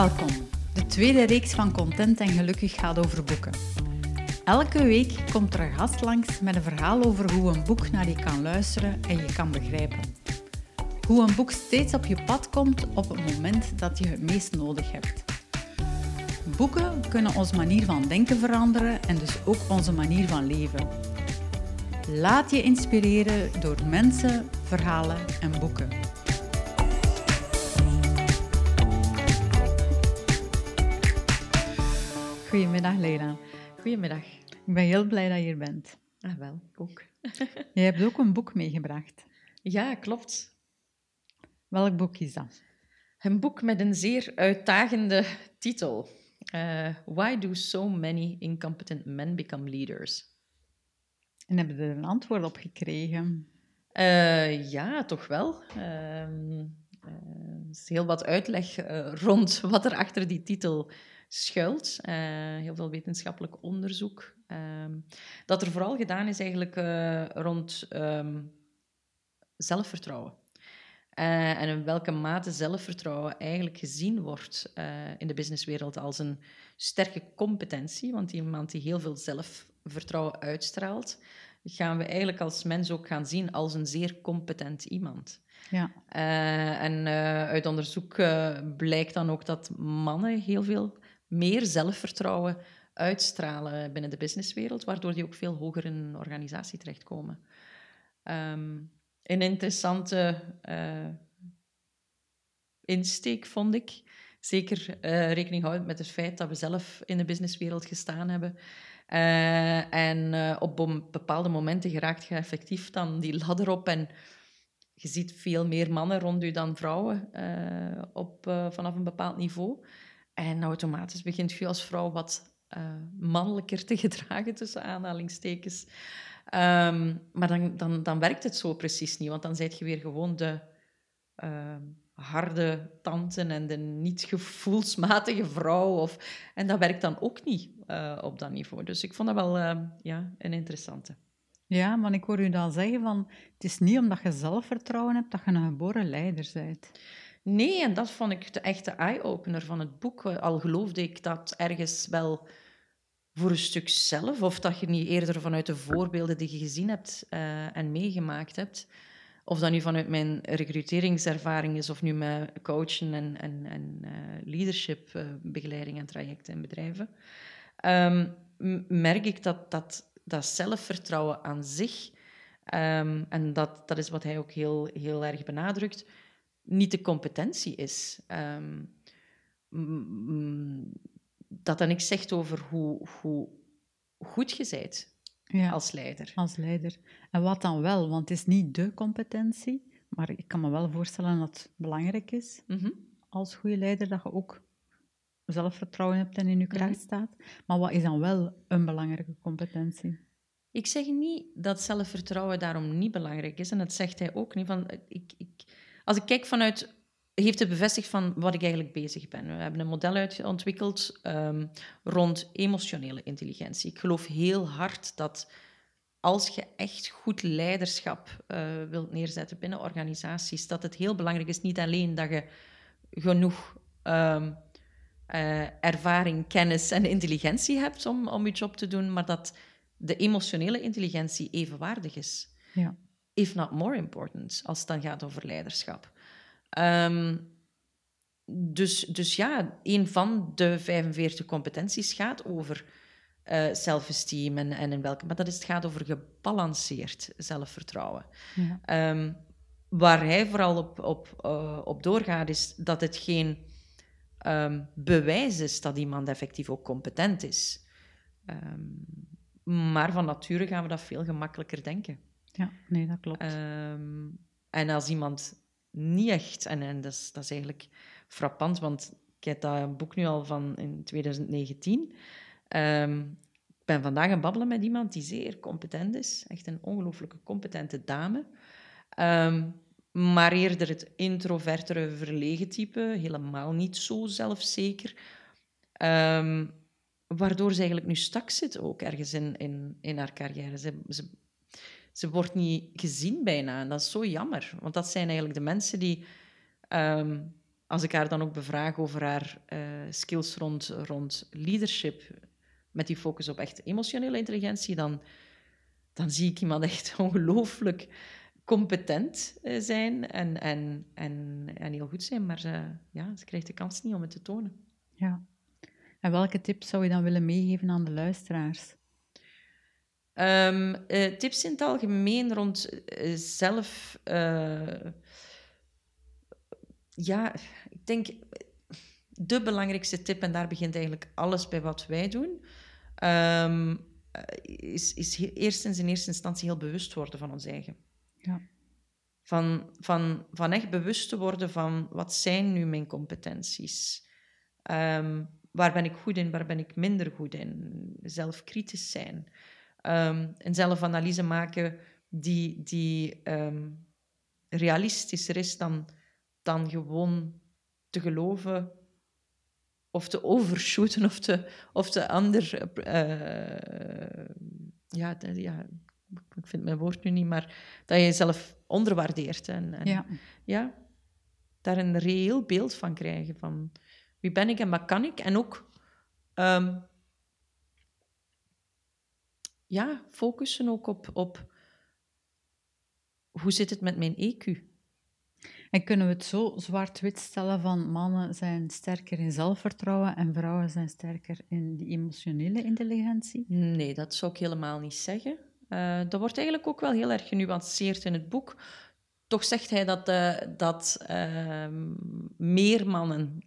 Welkom. De tweede reeks van Content en Gelukkig gaat over boeken. Elke week komt er een gast langs met een verhaal over hoe een boek naar je kan luisteren en je kan begrijpen. Hoe een boek steeds op je pad komt op het moment dat je het meest nodig hebt. Boeken kunnen onze manier van denken veranderen en dus ook onze manier van leven. Laat je inspireren door mensen, verhalen en boeken. Goedemiddag, Leila. Goedemiddag. Ik ben heel blij dat je hier bent. Ah, wel, ik ook. Je hebt ook een boek meegebracht. Ja, klopt. Welk boek is dat? Een boek met een zeer uitdagende titel. Uh, Why do so many incompetent men become leaders? En hebben je er een antwoord op gekregen? Uh, ja, toch wel. Uh, er is heel wat uitleg rond wat er achter die titel schuilt. Uh, heel veel wetenschappelijk onderzoek. Uh, dat er vooral gedaan is eigenlijk uh, rond um, zelfvertrouwen. Uh, en in welke mate zelfvertrouwen eigenlijk gezien wordt in de businesswereld als een sterke competentie. Want iemand die heel veel zelfvertrouwen uitstraalt, gaan we eigenlijk als mens ook gaan zien als een zeer competent iemand. Ja. en uit onderzoek blijkt dan ook dat mannen heel veel meer zelfvertrouwen uitstralen binnen de businesswereld, waardoor die ook veel hoger in een organisatie terechtkomen. Um, een interessante uh, insteek vond ik. Zeker uh, rekening houden met het feit dat we zelf in de businesswereld gestaan hebben. Uh, en op bepaalde momenten geraakt je effectief dan die ladder op en je ziet veel meer mannen rond u dan vrouwen op, vanaf een bepaald niveau. En automatisch begint je als vrouw wat uh, mannelijker te gedragen, tussen aanhalingstekens. Um, maar dan, dan, dan werkt het zo precies niet, want dan zijt je weer gewoon de uh, harde tante en de niet gevoelsmatige vrouw. Of, en dat werkt dan ook niet uh, op dat niveau. Dus ik vond dat wel uh, ja, een interessante. Ja, maar ik hoor u dan zeggen van het is niet omdat je zelfvertrouwen hebt dat je een geboren leider bent. Nee, en dat vond ik de echte eye-opener van het boek. Al geloofde ik dat ergens wel voor een stuk zelf, of dat je niet eerder vanuit de voorbeelden die je gezien hebt uh, en meegemaakt hebt, of dat nu vanuit mijn recruteringservaring is, of nu met coachen en, en, en uh, leadership uh, begeleiding en trajecten in bedrijven, um, merk ik dat, dat dat zelfvertrouwen aan zich, um, en dat, dat is wat hij ook heel, heel erg benadrukt, niet de competentie is. Um, dat dan niks zegt over hoe, hoe goed je bent ja, als leider. Als leider. En wat dan wel? Want het is niet de competentie, maar ik kan me wel voorstellen dat het belangrijk is mm -hmm. als goede leider dat je ook zelfvertrouwen hebt en in je kracht mhm. staat. Maar wat is dan wel een belangrijke competentie? Ik zeg niet dat zelfvertrouwen daarom niet belangrijk is. En dat zegt hij ook niet. Van, ik, ik, als ik kijk vanuit, heeft het bevestigd van wat ik eigenlijk bezig ben. We hebben een model ontwikkeld um, rond emotionele intelligentie. Ik geloof heel hard dat als je echt goed leiderschap uh, wilt neerzetten binnen organisaties, dat het heel belangrijk is niet alleen dat je genoeg um, uh, ervaring, kennis en intelligentie hebt om, om je job te doen, maar dat de emotionele intelligentie evenwaardig is. Ja if not more important, als het dan gaat over leiderschap. Um, dus, dus ja, een van de 45 competenties gaat over uh, self-esteem en, en in welke... Maar dat is, het gaat over gebalanceerd zelfvertrouwen. Ja. Um, waar hij vooral op, op, uh, op doorgaat, is dat het geen um, bewijs is dat iemand effectief ook competent is. maar van nature gaan we dat veel gemakkelijker denken. Ja, nee, dat klopt. Um, en als iemand niet echt, en, en dat, is, dat is eigenlijk frappant, want ik heb dat boek nu al van in 2019. Um, ehm, ik ben vandaag aan babbelen met iemand die zeer competent is, echt een ongelooflijke competente dame. Um, maar eerder het introvertere, verlegen type, helemaal niet zo zelfzeker. Waardoor ze eigenlijk nu stak zit ook ergens in, in, in haar carrière. Ze, ze ze wordt niet gezien bijna. En dat is zo jammer. Want dat zijn eigenlijk de mensen die um, als ik haar dan ook bevraag over haar eh, skills rond, rond leadership, met die focus op echt emotionele intelligentie, dan, dan zie ik iemand echt ongelooflijk competent eh, zijn en, en, en, en heel goed zijn, maar ze, ja, ze krijgt de kans niet om het te tonen. Ja. En welke tips zou je dan willen meegeven aan de luisteraars? Um, uh, tips in het algemeen rond uh, zelf. Uh, ja, ik denk de belangrijkste tip, en daar begint eigenlijk alles bij wat wij doen, um, is, is eerstens in eerste instantie heel bewust worden van ons eigen. Ja. Van, van, van echt bewust te worden van wat zijn nu mijn competenties? Um, waar ben ik goed in, waar ben ik minder goed in? Zelfkritisch zijn. Um, een zelfanalyse maken die, die um, realistischer is dan, dan gewoon te geloven of te overshooten of te, of te ander. Uh, ja, ja, ik vind mijn woord nu niet, maar dat je jezelf onderwaardeert. En, en ja. ja. daar een reëel beeld van krijgen van wie ben ik en wat kan ik. En ook um, ja, focussen ook op, op hoe zit het met mijn EQ. En kunnen we het zo zwart-wit stellen van mannen zijn sterker in zelfvertrouwen en vrouwen zijn sterker in die emotionele intelligentie? Nee, dat zou ik helemaal niet zeggen. Uh, dat wordt eigenlijk ook wel heel erg genuanceerd in het boek. Toch zegt hij dat, uh, dat uh, meer mannen,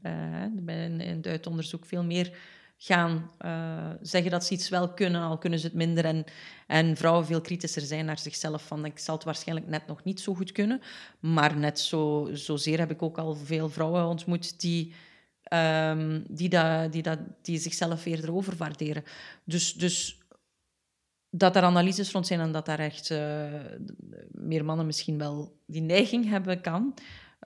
in het onderzoek veel meer gaan zeggen dat ze iets wel kunnen, al kunnen ze het minder. En, en vrouwen veel kritischer zijn naar zichzelf. Van, ik zal het waarschijnlijk net nog niet zo goed kunnen. Maar net zo, zozeer heb ik ook al veel vrouwen ontmoet die, um, die, dat, die, dat, die zichzelf eerder overwaarderen. Dus, dus dat er analyses rond zijn en dat daar echt uh, meer mannen misschien wel die neiging hebben, kan.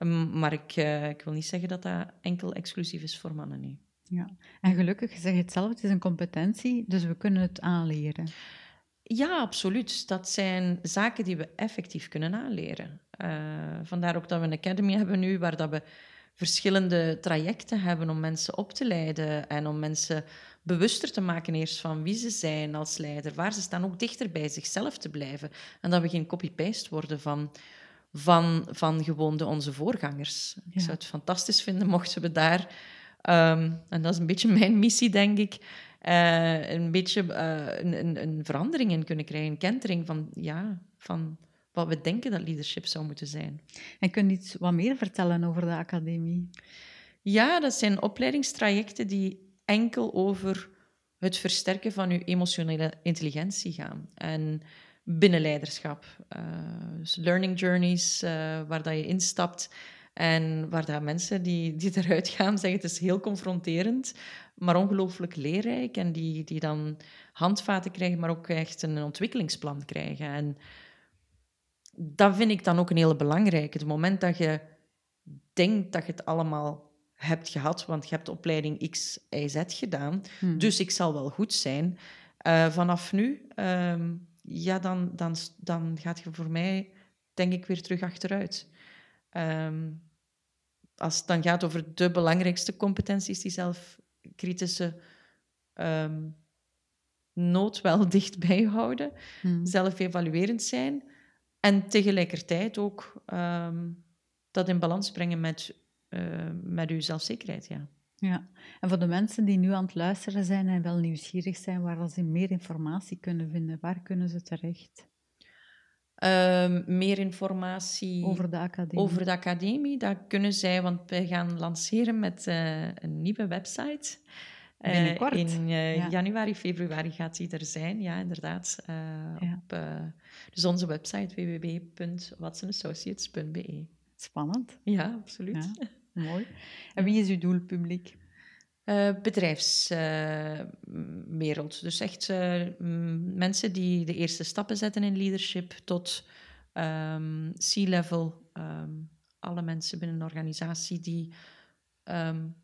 Um, maar ik, uh, ik wil niet zeggen dat dat enkel exclusief is voor mannen, nee. Ja, en gelukkig, zeg je het zelf, het is een competentie, dus we kunnen het aanleren. Ja, absoluut. Dat zijn zaken die we effectief kunnen aanleren. Uh, vandaar ook dat we een academy hebben nu, waar dat we verschillende trajecten hebben om mensen op te leiden en om mensen bewuster te maken eerst van wie ze zijn als leider, waar ze staan, ook dichter bij zichzelf te blijven. En dat we geen copy-paste worden van, van, van gewoon de onze voorgangers. Ik zou het fantastisch vinden mochten we daar, um, en dat is een beetje mijn missie, denk ik, uh, een beetje uh, een, een, een, verandering in kunnen krijgen, een kentering van, ja, van wat we denken dat leadership zou moeten zijn. En kun je iets wat meer vertellen over de academie? Ja, dat zijn opleidingstrajecten die enkel over het versterken van je emotionele intelligentie gaan. En binnenleiderschap. Uh, dus learning journeys, waar dat je instapt en waar dat mensen die, die eruit gaan zeggen het is heel confronterend, maar ongelooflijk leerrijk. En die, die dan handvaten krijgen, maar ook echt een ontwikkelingsplan krijgen. En dat vind ik dan ook een hele belangrijke. Het moment dat je denkt dat je het allemaal hebt gehad, want je hebt opleiding X, Y, Z gedaan, hmm. dus ik zal wel goed zijn. Uh, vanaf nu, um, ja, dan, dan, dan gaat je voor mij, denk ik, weer terug achteruit. Um, als het dan gaat over de belangrijkste competenties, die zelfkritische um, nood wel dichtbij houden, hmm. zelf-evaluerend zijn en tegelijkertijd ook dat in balans brengen met uh, met uw zelfzekerheid, ja. Ja, en voor de mensen die nu aan het luisteren zijn en wel nieuwsgierig zijn waar ze meer informatie kunnen vinden, waar kunnen ze terecht? Uh, meer informatie over de academie. Over de academie, dat kunnen zij, want wij gaan lanceren met uh, een nieuwe website. Uh, Binnenkort. In ja. januari, februari gaat die er zijn, ja, inderdaad. Ja. Op, dus onze website www.watsonassociates.be. Spannend. Ja, absoluut. Ja. Mooi. En wie is uw doelpubliek? Uh, bedrijfswereld. Uh, dus echt uh, mensen die de eerste stappen zetten in leadership tot um, C-level. Um, alle mensen binnen een organisatie die um,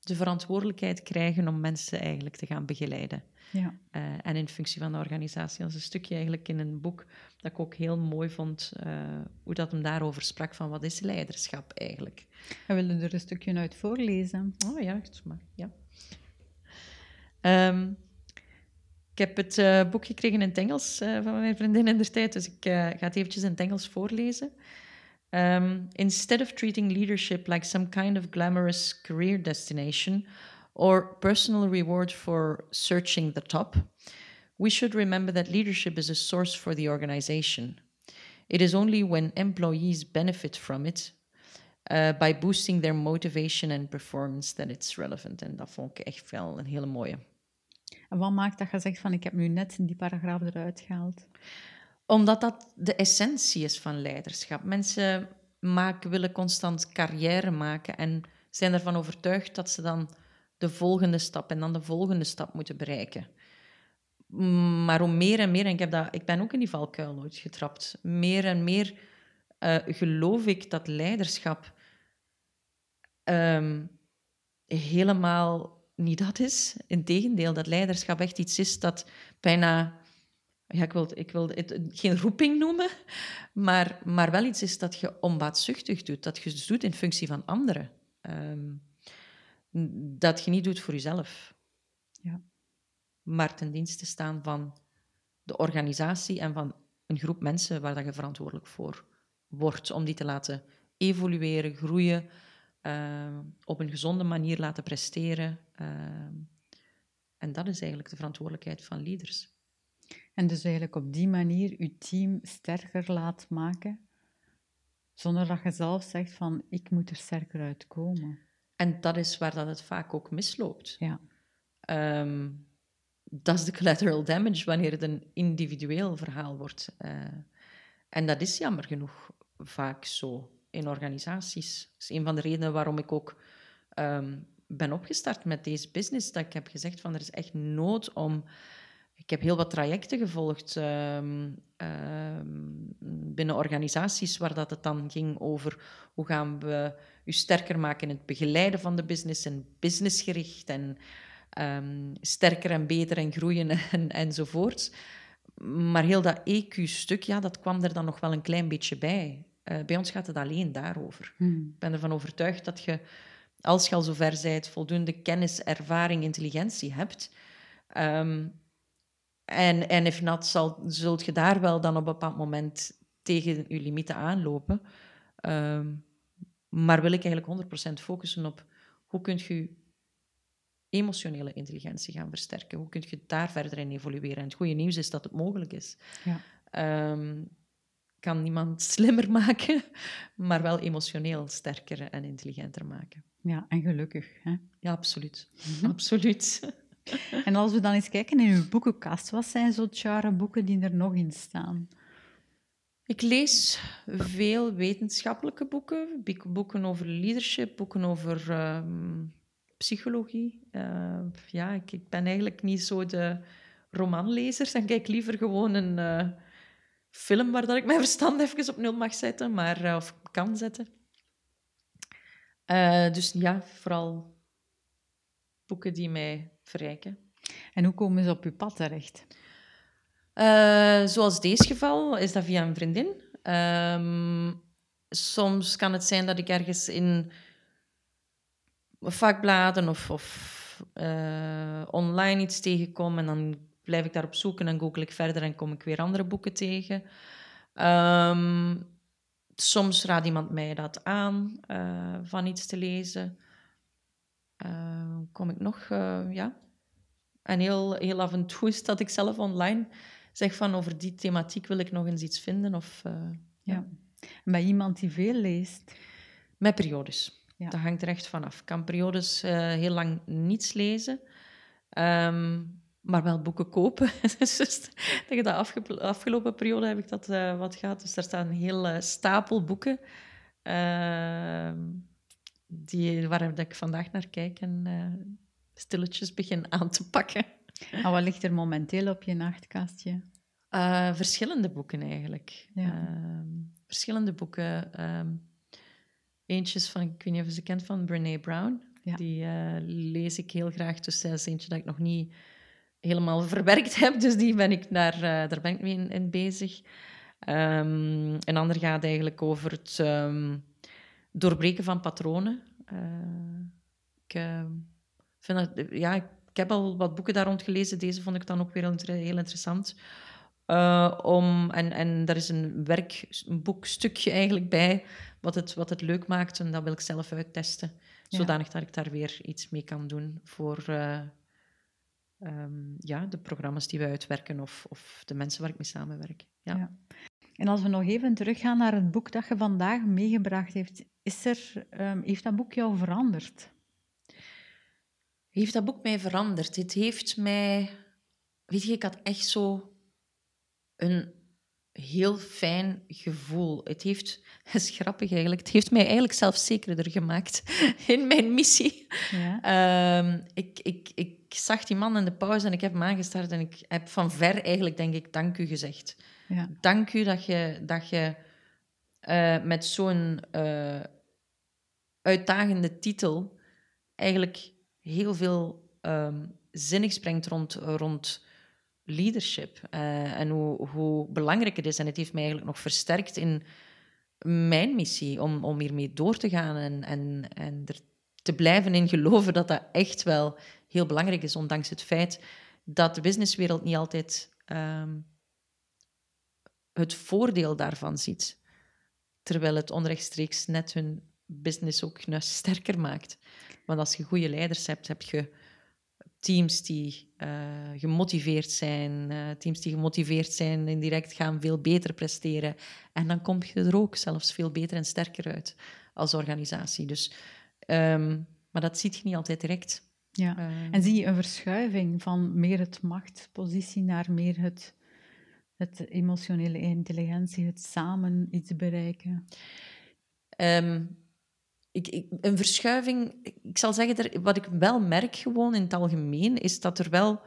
de verantwoordelijkheid krijgen om mensen eigenlijk te gaan begeleiden. Ja. Eh, en in functie van de organisatie. Dat is een stukje eigenlijk in een boek dat ik ook heel mooi vond, eh, hoe dat hem daarover sprak van wat is leiderschap eigenlijk. We willen er een stukje uit voorlezen. Oh ja, echt maar. Ja. Ehm, ik heb het uh, boek gekregen in het Engels van mijn vriendin in de tijd, dus ik ga het eventjes in het Engels voorlezen. Um, instead of treating leadership like some kind of glamorous career destination or personal reward for searching the top, we should remember that leadership is a source for the organization. It is only when employees benefit from it uh, by boosting their motivation and performance that it's relevant. En dat vond ik echt wel een hele mooie. En wat maakt dat je zegt van ik heb nu net die paragraaf eruit gehaald? Omdat dat de essentie is van leiderschap. Mensen maken, willen constant carrière maken en zijn ervan overtuigd dat ze dan de volgende stap en dan de volgende stap moeten bereiken. Maar hoe meer en meer, en ik, heb dat, ik ben ook in die valkuil nooit getrapt, meer en meer uh, geloof ik dat leiderschap um, helemaal niet dat is. Integendeel, dat leiderschap echt iets is dat bijna ja, ik wil, ik wil het geen roeping noemen, maar, maar wel iets is dat je onbaatzuchtig doet, dat je doet in functie van anderen. Um, dat je niet doet voor jezelf. Ja. Maar ten dienste staan van de organisatie en van een groep mensen waar dat je verantwoordelijk voor wordt, om die te laten evolueren, groeien, uh, op een gezonde manier laten presteren. Uh, en dat is eigenlijk de verantwoordelijkheid van leaders. En dus eigenlijk op die manier je team sterker laat maken, zonder dat je zelf zegt van ik moet er sterker uitkomen. En dat is waar dat het vaak ook misloopt. Ja. Um, dat is de collateral damage wanneer het een individueel verhaal wordt. Uh, en dat is jammer genoeg vaak zo in organisaties. Dat is een van de redenen waarom ik ook um, ben opgestart met deze business. Dat ik heb gezegd van er is echt nood om ik heb heel wat trajecten gevolgd um, um, binnen organisaties waar dat het dan ging over hoe gaan we u sterker maken in het begeleiden van de business en businessgericht en um, sterker en beter en groeien en, enzovoort. Maar heel dat EQ-stuk, ja, dat kwam er dan nog wel een klein beetje bij. Uh, bij ons gaat het alleen daarover. Hmm. Ik ben ervan overtuigd dat je, als je al zover bent, voldoende kennis, ervaring, intelligentie hebt... Um, en, en if not, zal, zult je daar wel dan op een bepaald moment tegen je limieten aanlopen. Um, maar wil ik eigenlijk 100% focussen op hoe kun je emotionele intelligentie gaan versterken? Hoe kun je daar verder in evolueren? En het goede nieuws is dat het mogelijk is. Ja. Um, kan niemand slimmer maken, maar wel emotioneel sterker en intelligenter maken. Ja, en gelukkig. Hè? Ja, absoluut. absoluut. En als we dan eens kijken in uw boekenkast, wat zijn zo tjare boeken die er nog in staan? Ik lees veel wetenschappelijke boeken, boeken over leadership, boeken over uh, psychologie. Uh, ja, ik, ik, ben eigenlijk niet zo de romanlezer. Dan kijk ik liever gewoon een uh, film waar dat ik mijn verstand even op nul mag zetten, maar, eh, of kan zetten. dus ja, vooral boeken die mij verrijken. En hoe komen ze op uw pad terecht? Uh, zoals deze geval is dat via een vriendin. Um, soms kan het zijn dat ik ergens in vakbladen of, of uh, online iets tegenkom en dan blijf ik daarop zoeken en google ik verder en kom ik weer andere boeken tegen. Um, soms raadt iemand mij dat aan uh, van iets te lezen. Kom ik nog, uh, ja. En heel, heel af en toe is dat ik zelf online zeg van over die thematiek wil ik nog eens iets vinden. Of, uh, ja. En bij iemand die veel leest? Met periodes. Ja. Dat hangt er echt vanaf. Ik kan periodes heel lang niets lezen. Um, maar wel boeken kopen. dus tegen de afge afgelopen periode heb ik dat wat gehad. Dus daar staat een heel stapel boeken. Uh, die, waar ik vandaag naar kijk en uh, stilletjes begin aan te pakken. En wat ligt er momenteel op je nachtkastje? Uh, verschillende boeken eigenlijk. Ja. Uh, verschillende boeken. Um, eentjes van, ik weet niet of je ze kent, van Brene Brown. Ja. Die uh, lees ik heel graag. Dus dat is eentje dat ik nog niet helemaal verwerkt heb. Dus die ben ik daar, daar ben ik mee in, bezig. Um, een ander gaat eigenlijk over het um, doorbreken van patronen. Uh, ik, uh, vind dat, ja, ik heb al wat boeken daar rond gelezen. Deze vond ik dan ook weer heel interessant. Uh, om, en, en daar is een werkboekstukje eigenlijk bij, wat het, wat het leuk maakt. En dat wil ik zelf uittesten. Zodanig dat ik daar weer iets mee kan doen voor uh, um, ja, de programma's die we uitwerken of, of de mensen waar ik mee samenwerk. Ja. ja. En als we nog even teruggaan naar het boek dat je vandaag meegebracht heeft, is er, um, heeft dat boek jou veranderd? Heeft dat boek mij veranderd? Het heeft mij... Weet je, ik had echt zo een heel fijn gevoel. Het heeft, het is grappig eigenlijk, het heeft mij eigenlijk zelfzekerder gemaakt in mijn missie. Ja. Ehm, ik, ik, ik zag die man in de pauze en ik heb hem aangestard en ik heb van ver eigenlijk, denk ik, dank u gezegd. Ja. Dank u dat je, dat je uh, met zo'n uh, uitdagende titel eigenlijk heel veel um, zinnigs brengt rond, rond leadership uh, en hoe, hoe belangrijk het is. En het heeft mij eigenlijk nog versterkt in mijn missie om, om hiermee door te gaan en, en, en er te blijven in geloven dat dat echt wel heel belangrijk is, ondanks het feit dat de businesswereld niet altijd um, het voordeel daarvan ziet. Terwijl het onrechtstreeks net hun business ook sterker maakt. Want als je goede leiders hebt, heb je teams die uh, gemotiveerd zijn. Uh, teams die gemotiveerd zijn, indirect gaan veel beter presteren. En dan kom je er ook zelfs veel beter en sterker uit als organisatie. Dus, um, maar dat ziet je niet altijd direct. Ja. Uh, en zie je een verschuiving van meer het machtspositie naar meer het, het emotionele intelligentie, het samen iets bereiken? Um, ik, ik, een verschuiving, ik zal zeggen, wat ik wel merk gewoon in het algemeen, is dat er wel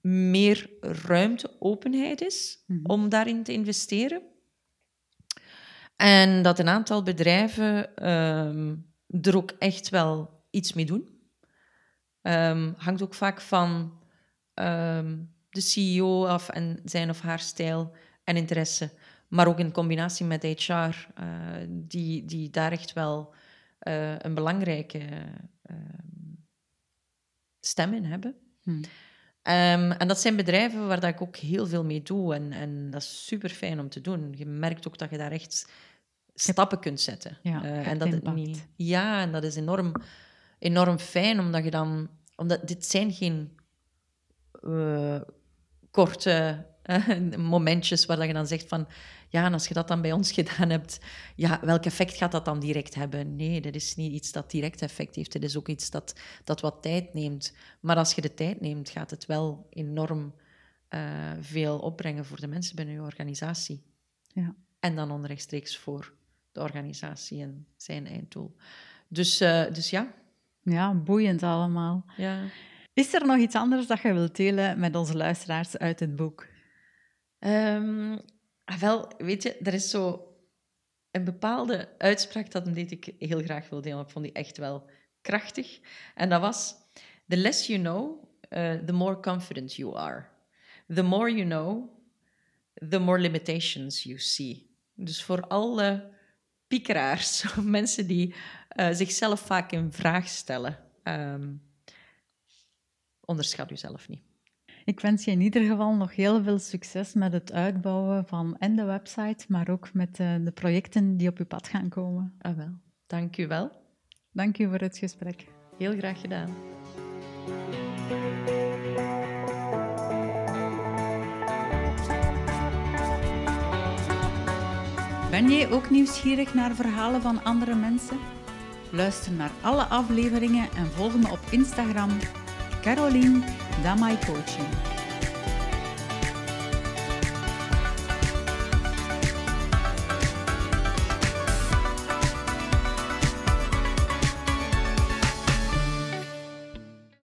meer ruimte, openheid is mm -hmm. om daarin te investeren. En dat een aantal bedrijven um, er ook echt wel iets mee doen. Um, hangt ook vaak van um, de CEO af en zijn of haar stijl en interesse. Maar ook in combinatie met HR, uh, eh, die, die daar echt wel uh, een belangrijke uh, stem in hebben. Hmm. Um, en dat zijn bedrijven waar dat ik ook heel veel mee doe. En, en dat is super fijn om te doen. Je merkt ook dat je daar echt stappen kunt zetten. Ja, en dat het niet, ja, en dat is enorm, enorm fijn, omdat je dan... Omdat dit zijn geen uh, korte momentjes waar je dan zegt van ja, en als je dat dan bij ons gedaan hebt, ja, welk effect gaat dat dan direct hebben? Nee, dat is niet iets dat direct effect heeft. Het is ook iets dat, dat wat tijd neemt. Maar als je de tijd neemt, gaat het wel enorm veel opbrengen voor de mensen binnen je organisatie. Ja. En dan onrechtstreeks voor de organisatie en zijn einddoel. Dus, uh, dus ja. Ja, boeiend allemaal. Ja. Is er nog iets anders dat je wilt delen met onze luisteraars uit het boek? Um, Ah, wel, weet je, er is zo een bepaalde uitspraak dat ik heel graag wil delen. Ik vond die echt wel krachtig. En dat was: The less you know, uh, the more confident you are. The more you know, the more limitations you see. Dus voor alle piekeraars, mensen die uh, zichzelf vaak in vraag stellen, um, onderschat jezelf niet. Ik wens je in ieder geval nog heel veel succes met het uitbouwen van en de website, maar ook met de, eh, de projecten die op je pad gaan komen. Ah wel, dank u wel. Dank u voor het gesprek. Heel graag gedaan. Ben jij ook nieuwsgierig naar verhalen van andere mensen? Luister naar alle afleveringen en volg me op Instagram Caroline Damai Coaching.